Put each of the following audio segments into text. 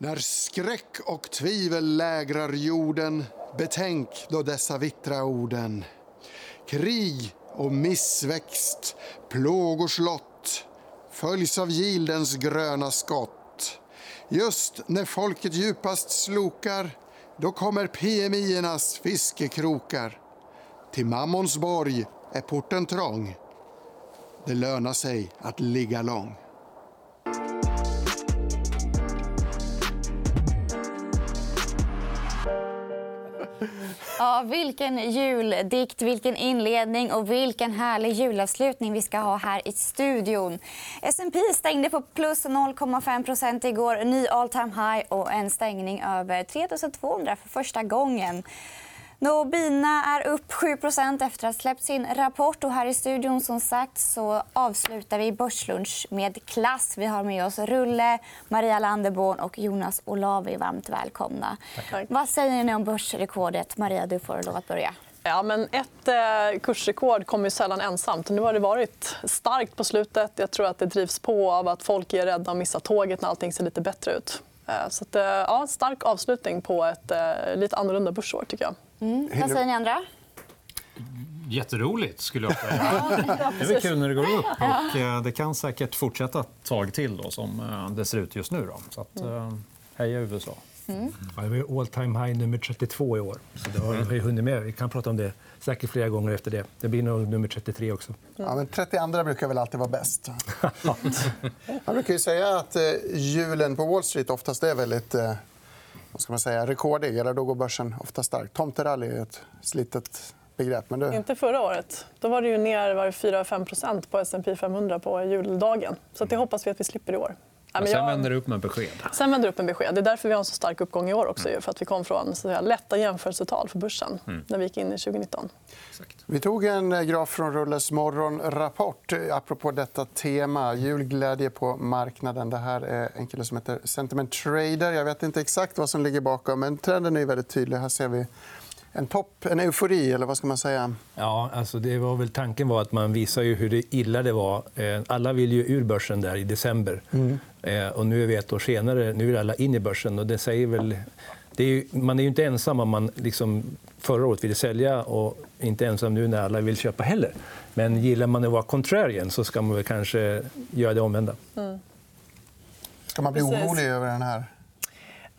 När skräck och tvivel lägrar jorden betänk då dessa vittra orden. Krig och missväxt, plågors lott följs av gildens gröna skott. Just när folket djupast slokar då kommer PMI-ernas fiskekrokar. Till Mammons borg är porten trång. Det lönar sig att ligga lång. Ja, vilken juldikt, vilken inledning och vilken härlig julavslutning vi ska ha här i studion. S&P stängde på plus 0,5% igår. Ny all time high och en stängning över 3 200 för första gången. Nobina är upp 7% efter att ha släppt sin rapport. Och här i studion som sagt, så avslutar vi Börslunch med klass. Vi har med oss Rulle, Maria Landerborn och Jonas Olavi. Varmt välkomna. Tack. Vad säger ni om börsrekordet? Maria, du får lov att börja. Ja, men ett eh, kursrekord kommer ju sällan ensamt. Nu har det varit starkt på slutet. Jag tror att det drivs på av att folk är rädda att missa tåget när allting ser lite bättre ut. Eh, så att, eh, ja, stark avslutning på ett eh, lite annorlunda börsår. Tycker jag. Mm. Vad säger ni andra? Jätteroligt, skulle jag säga. Det är kul när det går upp. Och det kan säkert fortsätta ett tag till då, som det ser ut just nu. Då. Så att, heja USA. Mm. Ja, det var all time high nummer 32 i år. Så det har vi hunnit med. Vi kan prata om det säkert flera gånger efter det. Det blir nog nummer 33 också. Ja, men 32 brukar väl alltid vara bäst. Man brukar ju säga att eh, julen på Wall Street oftast är väldigt eh, vad ska man säga, rekordig. Eller då går börsen ofta starkt. Tomterally är ett slitet begrepp. Men det... Inte förra året. Då var det ju ner 4-5% på S&P 500 på juldagen. Så det hoppas vi att vi slipper i år. Men sen vänder det upp med besked. Sen vänder det upp med besked. Det är därför vi har en så stark uppgång i år. också. För att vi kom från så säga, lätta jämförelsetal för börsen mm. när vi gick in i 2019. Exakt. Vi tog en eh, graf från Rulles morgonrapport eh, apropå detta tema. Julglädje på marknaden. Det här är en kille som heter Sentiment Trader. Jag vet inte exakt vad som ligger bakom, men trenden är väldigt tydlig. Här ser vi en topp, en eufori, eller vad ska man säga? Ja, alltså det var väl tanken var att man visar ju hur illa det var. Eh, alla vill ju ur börsen där i december. Mm. Eh, och nu är vi ett år senare. Nu vill alla in i börsen. Och det säger väl... det är ju... man är ju inte ensam om man liksom förra året ville sälja och inte ensam nu när alla vill köpa heller. Men gillar man att vara contrarian så ska man väl kanske göra det omvända. Mm. Ska man bli orolig över den här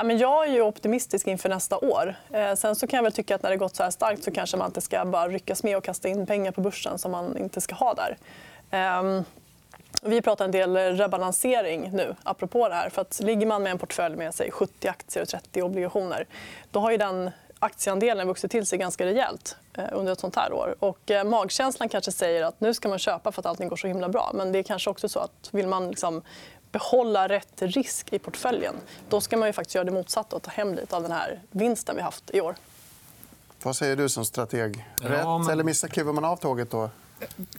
jag är ju optimistisk inför nästa år. Eh, sen så kan jag väl tycka att när det gått så här starkt så kanske man inte ska bara ryckas med och kasta in pengar på börsen som man inte ska ha där. Ehm, vi pratar en del rebalansering nu, apropå det här. För att ligger man med en portfölj med sig 70 aktier och 30 obligationer då har ju den aktieandelen vuxit till sig ganska rejält eh, under ett sånt här år. Och eh, magkänslan kanske säger att nu ska man köpa för att allting går så himla bra. Men det är kanske också så att vill man liksom behålla rätt risk i portföljen då ska man ju faktiskt göra det motsatta och ta hem lite av den här vinsten vi haft i år. Vad säger du som strateg? Rätt ja, men... eller missar kliver man av tåget då?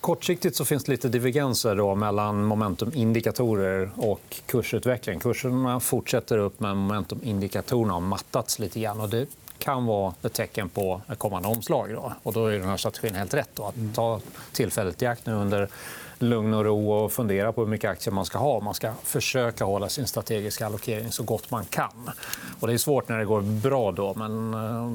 Kortsiktigt så finns det lite divergenser då mellan momentumindikatorer och kursutveckling. Kurserna fortsätter upp, men momentumindikatorerna har mattats lite grann. Och det kan vara ett tecken på ett kommande omslag. Då. Och då är den här strategin helt rätt. Då. Att ta tillfället i akt nu under lugn och ro och fundera på hur mycket aktier man ska ha. Man ska försöka hålla sin strategiska allokering så gott man kan. Och det är svårt när det går bra. Då, men eh,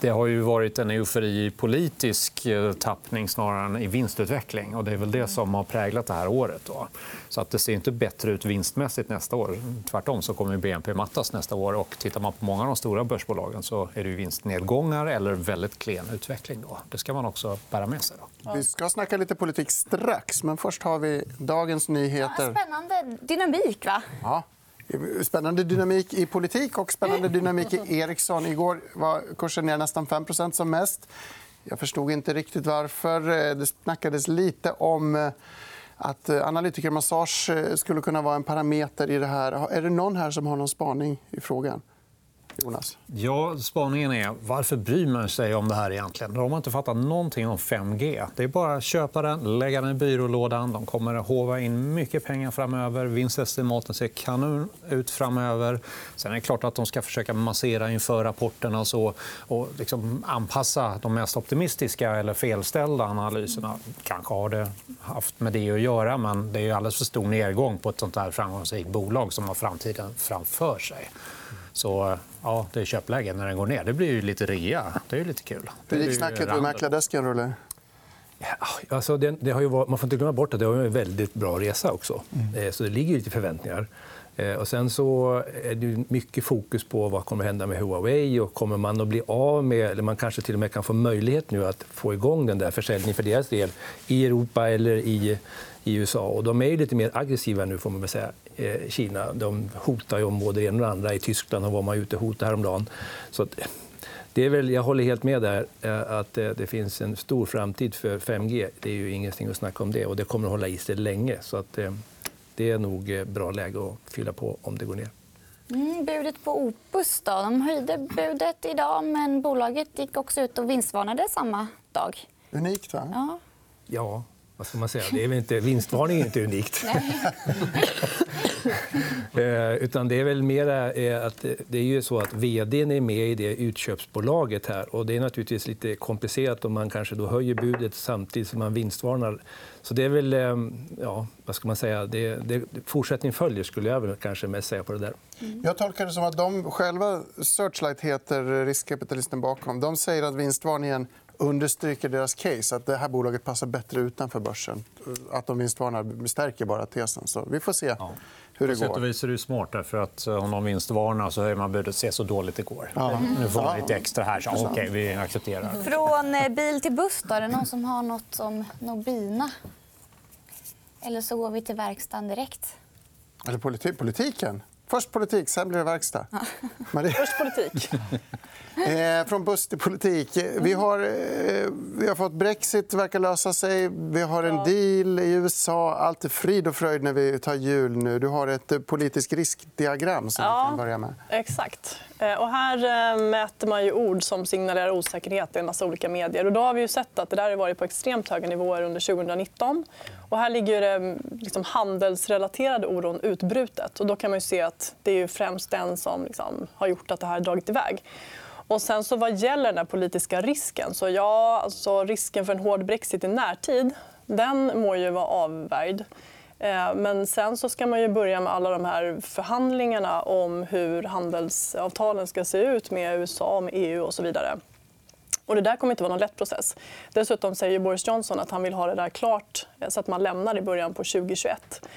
det har ju varit en eufori i politisk eh, tappning snarare än i vinstutveckling. Och det är väl det som har präglat det här året. Då. Så att det ser inte bättre ut vinstmässigt nästa år. Tvärtom så kommer BNP mattas nästa år. Och tittar man på många av de stora börsbolagen så är det vinstnedgångar eller väldigt klen utveckling. Då. Det ska man också bära med sig. Då. Vi ska snacka lite politik strax, men först har vi dagens nyheter. Ja, spännande dynamik, va? Ja. Spännande dynamik i politik och spännande dynamik i Ericsson. Igår var kursen ner nästan 5% som mest. Jag förstod inte riktigt varför. Det snackades lite om eh, att eh, analytikermassage eh, skulle kunna vara en parameter i det här. Är det någon här som har någon spaning i frågan? Jonas? Ja, spaningen är varför bryr man sig om det här egentligen? De har inte fattat någonting om 5G. Det är bara att köpa den, lägga den i byrålådan. De kommer att hova in mycket pengar framöver. Vinstestimaten ser kanon ut framöver. Sen är det klart att de ska försöka massera inför rapporterna och, så, och liksom anpassa de mest optimistiska eller felställda analyserna. Kanske har det haft med det att göra, men det är alldeles för stor nedgång på ett sånt här framgångsrikt bolag som har framtiden framför sig. Så ja, det är köpläge när den går ner. Det blir ju lite rea. Det är lite kul. Hur gick snacket med mäklardesken, Rulle? Ja, alltså det, det har ju varit, man får inte glömma bort att det var en väldigt bra resa också. Mm. Så det ligger lite förväntningar. Eh, och sen så är det mycket fokus på vad kommer att hända med Huawei. och Kommer man att bli av med, eller man kanske till och med kan få möjlighet nu att få igång den där försäljningen för deras del i Europa eller i, i USA. Och de är lite mer aggressiva nu, får man väl säga, eh, Kina. De hotar ju om både det ena och det andra. I Tyskland och var man ute och hotade häromdagen. Så att, det är väl, jag håller helt med där eh, att det finns en stor framtid för 5G. Det är ju ingenting att snacka om det. och Det kommer att hålla i sig länge. Så att, det är nog eh, bra läge att fylla på om det går ner. Mm, budet på Opus då? De höjde budet idag, men bolaget gick också ut och vinstvarnade samma dag. Unikt, va? Ja. ja, vad ska man säga? Det är väl inte, vinstvarning är inte unikt. Eh, utan det är väl mer eh, att det är ju så att vd är med i det utköpsbolaget här. Och det är naturligtvis lite komplicerat om man kanske då höjer budet samtidigt som man vinstvarnar. Så det är väl, eh, ja, vad ska man säga, det, det, fortsättning följer skulle jag väl kanske mest säga på det där. Mm. Jag tolkar det som att de själva, Searchlight heter riskkapitalisten bakom, de säger att vinstvarningen understryker deras case att det här bolaget passar bättre utanför börsen. Att de vinstvarnar stärker bara tesen. Så vi får se ja. hur det går. På sätt och vis är det smart. För att eh, om de vinstvarnar så höjer man budet. Se så dåligt det går. Ja. Nu får man lite extra här. Så, okej, okay, vi accepterar. Från eh, bil till buss. Då, är det någon som har nåt om Nobina? Eller så går vi till verkstaden direkt. Eller politi politiken. Först politik, sen blir det verkstad. Ja. Först politik. Eh, från buss till politik. Vi har, eh, vi har fått Brexit verkar lösa sig. Vi har en deal i USA. Allt är frid och fröjd när vi tar jul nu. Du har ett eh, politiskt riskdiagram som ja, vi kan börja med. Exakt. Eh, och här eh, mäter man ju ord som signalerar osäkerhet i en massa olika medier. Och då har vi ju sett att det där har varit på extremt höga nivåer under 2019. Och här ligger det mm, liksom handelsrelaterade oron utbrutet. Och då kan man se att det är främst den som liksom har gjort att det här har dragit iväg. Och sen så vad gäller den politiska risken, så ja, alltså risken för en hård brexit i närtid den må ju vara avvärjd. Eh, men sen så ska man ju börja med alla de här förhandlingarna om hur handelsavtalen ska se ut med USA, med EU och så vidare. Och det där kommer inte vara någon lätt process. Dessutom säger Boris Johnson att han vill ha det där klart eh, så att man lämnar i början på 2021.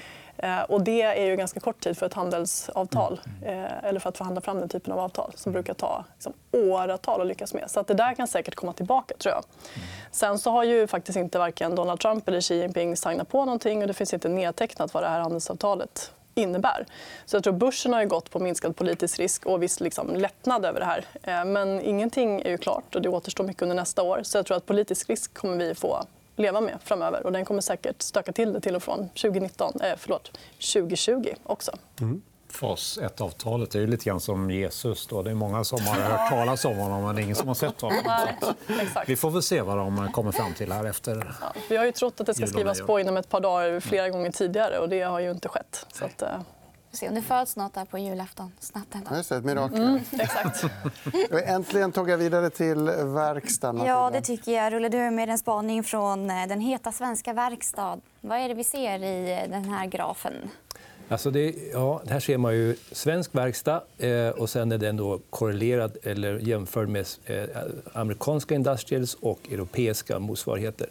Eh, och det är ju ganska kort tid för ett handelsavtal mm. eh, eller för att förhandla fram den typen av avtal som brukar ta liksom, åratal att lyckas med. Så att det där kan säkert komma tillbaka. tror jag. Mm. Sen så har ju faktiskt inte varken Donald Trump eller Xi Jinping signat på någonting och det finns inte nedtecknat vad det här handelsavtalet innebär. Så jag tror börsen har gått på minskad politisk risk och viss liksom lättnad över det här. Eh, men ingenting är ju klart och det återstår mycket under nästa år. Så jag tror att politisk risk kommer vi få leva med framöver. Och den kommer säkert stöka till det till och från 2019, eh, förlåt, 2020 också. Mm. Fas 1-avtalet är ju lite grann som Jesus. Då. Det är många som har hört talas om honom, men det är ingen som har sett honom. vi får väl se vad de kommer fram till här efter ja, Vi har ju trott att det ska skrivas på inom ett par dagar flera gånger tidigare och det har ju inte skett. Så att, eh, se om det föds nåt där på julafton. Snabbt ändå. Just det, ett mirakel. Mm, exakt. Äntligen tog jag vidare till verkstaden. Ja, det tycker jag. Rulle, du är med en spaning från eh, den heta svenska verkstad. Vad är det vi ser i eh, den här grafen? Alltså det, ja, här ser man ju svensk verkstad eh, och sen är den då korrelerad eller jämförd med eh, amerikanska industrials och europeiska motsvarigheter.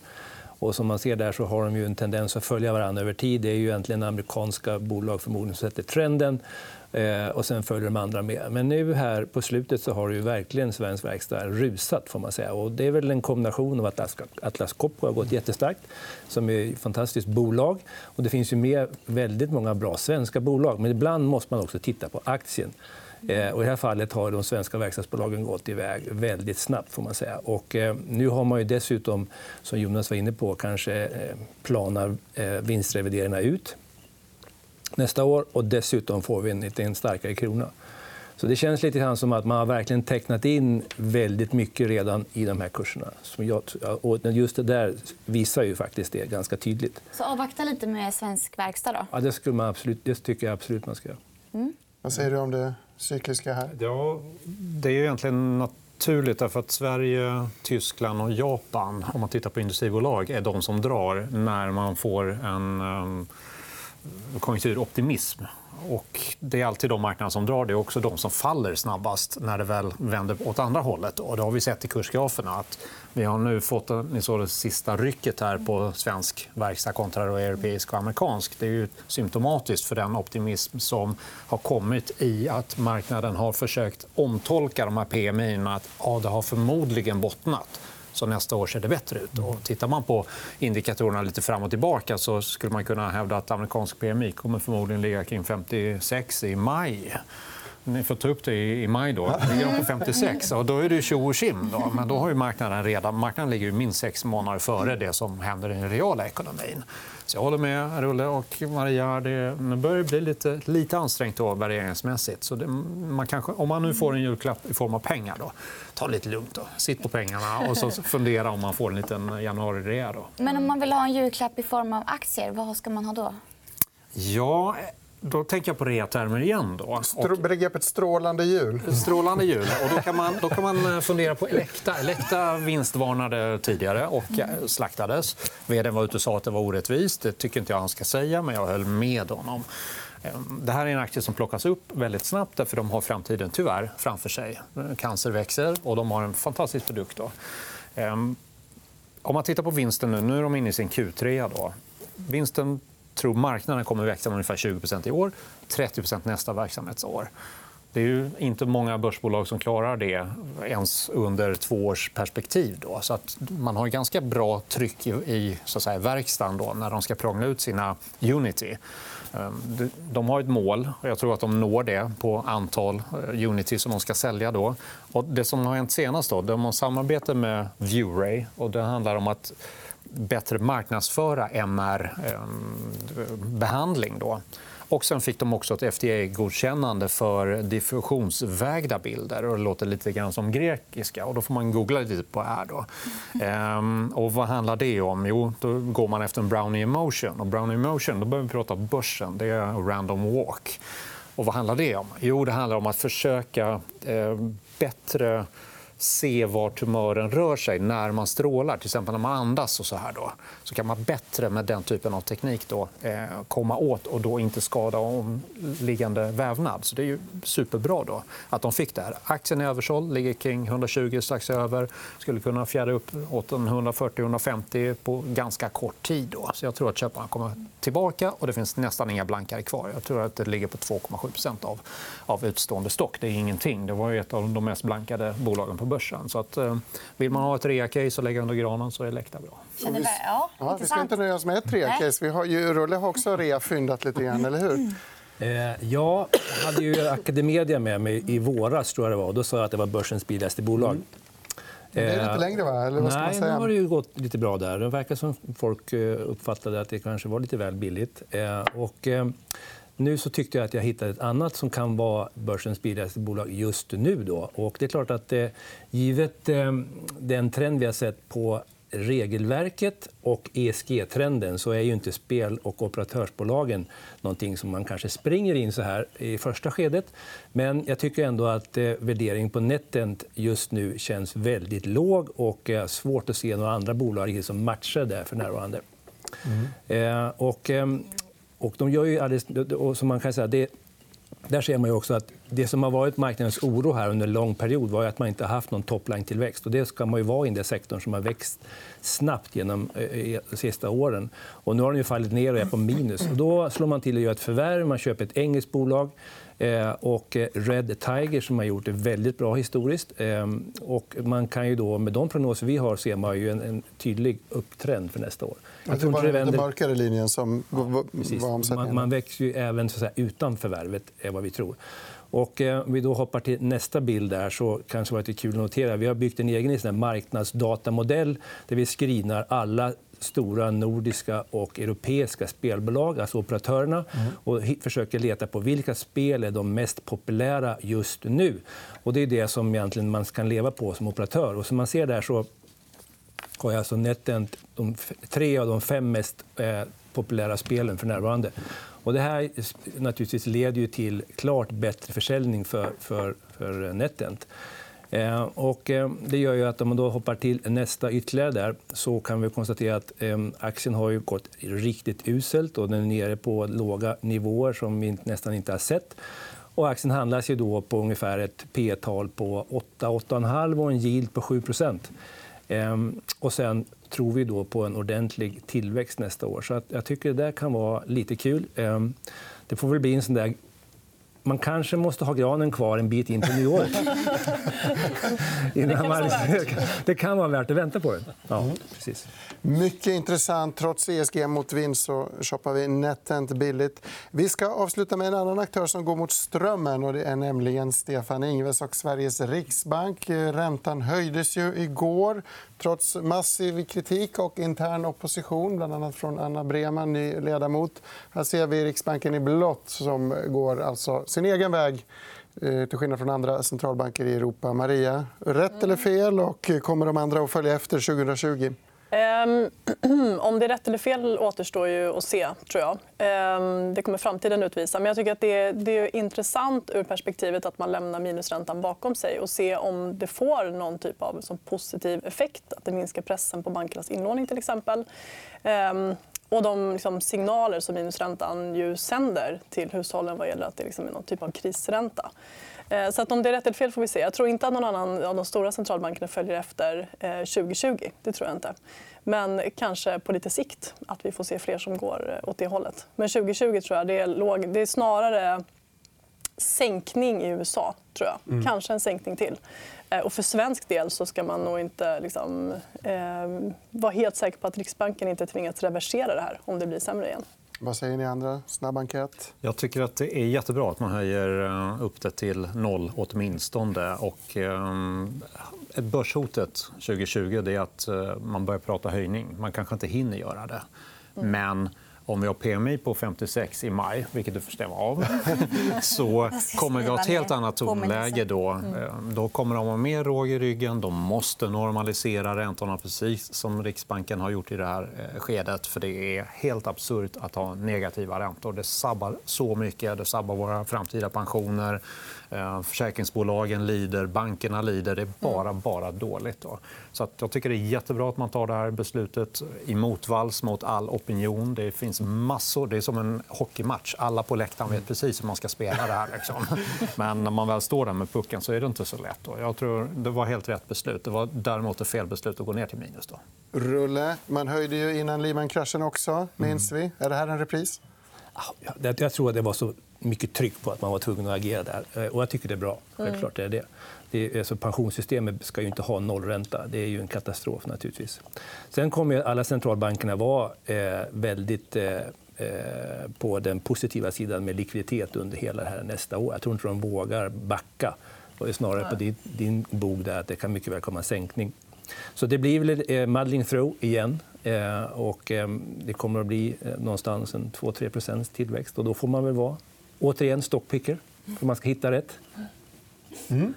Och som man ser där så har de ju en tendens att följa varandra över tid. Det är ju egentligen amerikanska bolag förmodligen som sätter trenden. Eh, och sen följer de andra med. Men nu här på slutet så har ju verkligen svensk verkstad rusat. Får man säga. Och det är väl en kombination av att Atlas, Atlas Copco har gått jättestarkt, som är ett fantastiskt bolag. Och det finns ju med väldigt många bra svenska bolag. Men ibland måste man också titta på aktien. Eh, och I det här fallet har de svenska verkstadsbolagen gått iväg väldigt snabbt. Får man säga. Och, eh, nu har man ju dessutom, som Jonas var inne på, kanske eh, planar eh, vinstrevideringarna ut nästa år. och Dessutom får vi en, en starkare krona. Så det känns lite grann som att man har verkligen tecknat in väldigt mycket redan i de här kurserna. Och just det där visar ju faktiskt det ganska tydligt. Så avvakta lite med svensk verkstad då? Ja, det, skulle man absolut, det tycker jag absolut man ska göra. Mm. Vad säger du om det cykliska här? Ja, det är ju egentligen naturligt därför att Sverige, Tyskland och Japan, om man tittar på industribolag, är de som drar när man får en eh, konjunkturoptimism. Och det är alltid de marknader som drar. Det är också de som faller snabbast när det väl vänder åt andra hållet. Och det har vi sett i kursgraferna. Att vi har nu fått ni såg det sista rycket här på svensk verkstad kontra europeisk och amerikansk. Det är ju symptomatiskt för den optimism som har kommit i att marknaden har försökt omtolka de här PMI att ja, det har förmodligen bottnat. Så nästa år ser det bättre ut. Och tittar man på indikatorerna lite fram och tillbaka så skulle man kunna hävda att amerikansk PMI kommer förmodligen ligga kring 56 i maj. Ni får ta upp det i maj. Då ligger de på 56. Och då är det tjo och tjim. Då. Men då har ju marknaden redan... Marknaden ligger ju minst sex månader före det som händer i den reala ekonomin. Så jag håller med Rulle och Maria. Det börjar bli lite, lite ansträngt då, värderingsmässigt. Så det, man kanske, om man nu får en julklapp i form av pengar, då, ta det lite lugnt. Då. Sitt på pengarna och så fundera om man får en liten januari-rea. Men om man vill ha en julklapp i form av aktier, vad ska man ha då? Ja, då tänker jag på reatermer igen. Då. Och... Begreppet strålande jul. Strålande jul. Och då, kan man, då kan man eh, fundera på Elekta. Elekta vinstvarnade tidigare och eh, slaktades. Vd var ute och sa att det var orättvist. Det tycker inte jag han ska säga, men jag höll med honom. Ehm, det här är en aktie som plockas upp väldigt snabbt för de har framtiden tyvärr framför sig. Cancer växer och de har en fantastisk produkt. Då. Ehm, om man tittar på vinsten nu, nu är de inne i sin Q3. Då. Vinsten tror marknaden kommer att växa med ungefär 20% i år, 30% nästa verksamhetsår. Det är ju inte många börsbolag som klarar det ens under två års perspektiv. Då. Så att man har ganska bra tryck i så att säga, verkstaden då, när de ska prångla ut sina Unity. Ehm, de har ett mål och jag tror att de når det på antal eh, Unity som de ska sälja. Då. Och det som har hänt senast då, de har samarbete med Viewray. Och det handlar om att bättre marknadsföra MR-behandling. Ehm, och sen fick de också ett FDA-godkännande för diffusionsvägda bilder. Och det låter lite grann som grekiska. Och då får man googla lite på det. Då. Ehm, och vad handlar det om? Jo, då går man efter en Brownie Emotion. Och Brownie Emotion, då börjar vi prata om börsen. Det är random walk. Och vad handlar det om? Jo, det handlar om att försöka eh, bättre se var tumören rör sig när man strålar. Till exempel när man andas. och Så här då, så kan man bättre med den typen av teknik då, eh, komma åt och då inte skada omliggande vävnad. Så det är ju superbra då, att de fick det här. Aktien är översåld, ligger kring 120 strax över. skulle kunna fjärra upp åt 140-150 på ganska kort tid. Då. Så jag tror att köparna kommer tillbaka och det finns nästan inga blankare kvar. Jag tror att det ligger på 2,7 av, av utstående stock. Det är ingenting. Det var ett av de mest blankade bolagen på börsen. Så att, eh, vill man ha ett rea-case och lägga under granen så är Elekta bra. Vi, ja, vi ska inte nöja oss med ett rea-case. Vi har ju, Rulle har också rea-fyndat lite grann, eller hur? Eh, jag hade ju Academedia med mig i våras. Tror jag det var. Då sa jag att det var börsens billigaste bolag. Mm. Det är lite längre, va? Eller vad ska Nej, man säga? har det ju gått lite bra där. Det verkar som folk eh, uppfattade att det kanske var lite väl billigt. Och nu så tyckte jag att jag hittade ett annat som kan vara börsens billigaste bolag just nu. Då. Och det är klart att eh, givet eh, den trend vi har sett på regelverket och ESG-trenden så är ju inte spel och operatörsbolagen någonting som man kanske springer in så här i första skedet. Men jag tycker ändå att eh, värderingen på Netent just nu känns väldigt låg och eh, svårt att se några andra bolag som matchar det för närvarande. Mm. Eh, och, ehm, och de gör ju alldeles, och som man kan säga, det, där ser man ju också att det som har varit marknadens oro här under en lång period var att man inte har haft någon topline-tillväxt. Och det ska man ju vara i den sektorn som har växt snabbt genom eh, eh, de sista åren. Och nu har den ju fallit ner och är på minus. Och då slår man till och gör ett förvärv. Man köper ett engelskt bolag. Eh, och Red Tiger som har gjort det väldigt bra historiskt. Och man kan ju då, med de prognoser vi har ser man ju en, en tydlig upptrend för nästa år. Jag tror det är bara den mörkare linjen som ja, var omsättningen. Man, man växer ju även så säga, utan förvärvet, är vad vi tror. Och eh, om vi då hoppar till nästa bild där så kanske det var lite kul att notera. Vi har byggt en egen marknadsdatamodell där vi screenar alla stora nordiska och europeiska spelbolag, alltså operatörerna och försöker leta på vilka spel är de mest populära just nu. Och det är det som egentligen man kan leva på som operatör. Och som man ser där så har alltså NetEnt de tre av de fem mest eh, populära spelen för närvarande. Och det här naturligtvis leder ju till klart bättre försäljning för, för, för NetEnt. Eh, och, eh, det gör ju att om man då hoppar till nästa ytterligare där så kan vi konstatera att eh, aktien har ju gått riktigt uselt och den är nere på låga nivåer som vi nästan inte har sett. Och aktien handlas ju då på ungefär ett P-tal på 8-8,5 och en yield på 7% och sen tror vi då på en ordentlig tillväxt nästa år. Så jag tycker det där kan vara lite kul. Det får väl bli en sån där man kanske måste ha granen kvar en bit in på nyåret. Innan man... det kan vara värt att vänta på den. Ja, precis. Mycket intressant. Trots ESG-motvind så shoppar vi NetEnt billigt. Vi ska avsluta med en annan aktör som går mot strömmen. och Det är nämligen Stefan Ingves och Sveriges riksbank. Räntan höjdes ju igår trots massiv kritik och intern opposition, bland annat från Anna Breman, ny ledamot. Här ser vi Riksbanken i blått som går alltså sin egen väg eh, till skillnad från andra centralbanker i Europa. Maria, rätt eller fel? och Kommer de andra att följa efter 2020? Ehm, om det är rätt eller fel återstår ju att se. tror jag. Ehm, det kommer framtiden utvisa. Men jag tycker att det är, det är intressant ur perspektivet att man lämnar minusräntan bakom sig och se om det får någon typ av som positiv effekt. Att det minskar pressen på bankernas inlåning. till exempel. Ehm, och de liksom, signaler som minusräntan ju sänder till hushållen vad gäller att det liksom är någon typ av krisränta. Eh, så att om det är rätt eller fel får vi se. Jag tror inte att någon annan av de stora centralbankerna följer efter 2020. Eh, det tror jag inte. Men kanske på lite sikt att vi får se fler som går eh, åt det hållet. Men 2020 tror jag det är, låg, det är snarare sänkning i USA. tror jag. Mm. Kanske en sänkning till. Och för svensk del så ska man nog inte liksom, eh, vara helt säker på att Riksbanken inte tvingas reversera det här om det blir sämre igen. Vad säger ni andra? Snabb enkät. Jag tycker att det är jättebra att man höjer eh, upp det till noll åtminstone. Och, eh, börshotet 2020 är att eh, man börjar prata höjning. Man kanske inte hinner göra det. Mm. Men om vi har PMI på 56 i maj, vilket du får stämma av så kommer vi ha ett helt annat tonläge då. Mm. Eh, då kommer de ha mer råg i ryggen. De måste normalisera räntorna precis som Riksbanken har gjort i det här eh, skedet. För Det är helt absurt att ha negativa räntor. Det sabbar så mycket. Det sabbar våra framtida pensioner. Eh, försäkringsbolagen lider, bankerna lider. Det är bara, mm. bara dåligt. Då. Så att jag tycker det är jättebra att man tar det här beslutet i motvalls mot all opinion. Det finns massor. Det är som en hockeymatch. Alla på läktaren vet precis hur man ska spela det här. Liksom. Men när man väl står där med pucken så är det inte så lätt. Då. Jag tror det var helt rätt beslut. Det var däremot ett fel beslut att gå ner till minus. Då. Rulle, man höjde ju innan Lehman-kraschen också. Minns mm. vi? Är det här en repris? Jag tror att det var så mycket tryck på att man var tvungen att agera där. Eh, och jag tycker det är bra. Mm. Självklart är det. det är, alltså, pensionssystemet ska ju inte ha nollränta. Det är ju en katastrof. naturligtvis. Sen kommer alla centralbankerna vara eh, väldigt eh, eh, på den positiva sidan med likviditet under hela det här nästa år. Jag tror inte de vågar backa. Och snarare på din, din bog där att det kan mycket väl komma en sänkning. Så det blir väl eh, muddling through igen. Eh, och, eh, det kommer att bli eh, någonstans en 2-3 tillväxt. Och då får man väl vara återigen stockpicker, för man ska hitta rätt. Mm.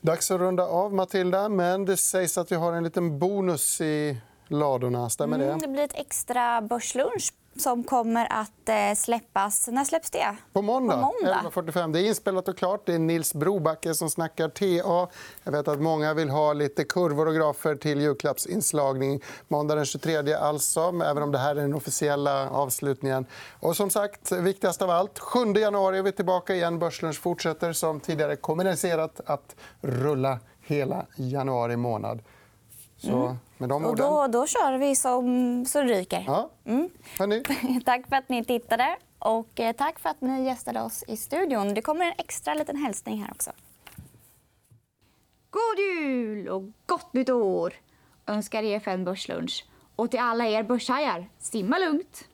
Dags att runda av, Matilda. Men det sägs att vi har en liten bonus i ladorna. Stämmer det? Mm, det blir ett extra börslunch som kommer att eh, släppas. När släpps det? På måndag. Måndag. 11.45. Det är inspelat och klart. Det är Nils Brobacke som snackar TA. Jag vet att många vill ha lite kurvor och grafer till julklappsinslagning. Måndag den 23 alltså, även om det här är den officiella avslutningen. Och som sagt, viktigast av allt, 7 januari är vi tillbaka igen. Börslunch fortsätter som tidigare kommunicerat att rulla hela januari månad. Så mm. med de orden... Och då, då kör vi som så ryker. Ja. Mm. tack för att ni tittade. Och eh, tack för att ni gästade oss i studion. Det kommer en extra liten hälsning här också. God jul och gott nytt år önskar EFN Börslunch. Och till alla er börshajar, simma lugnt!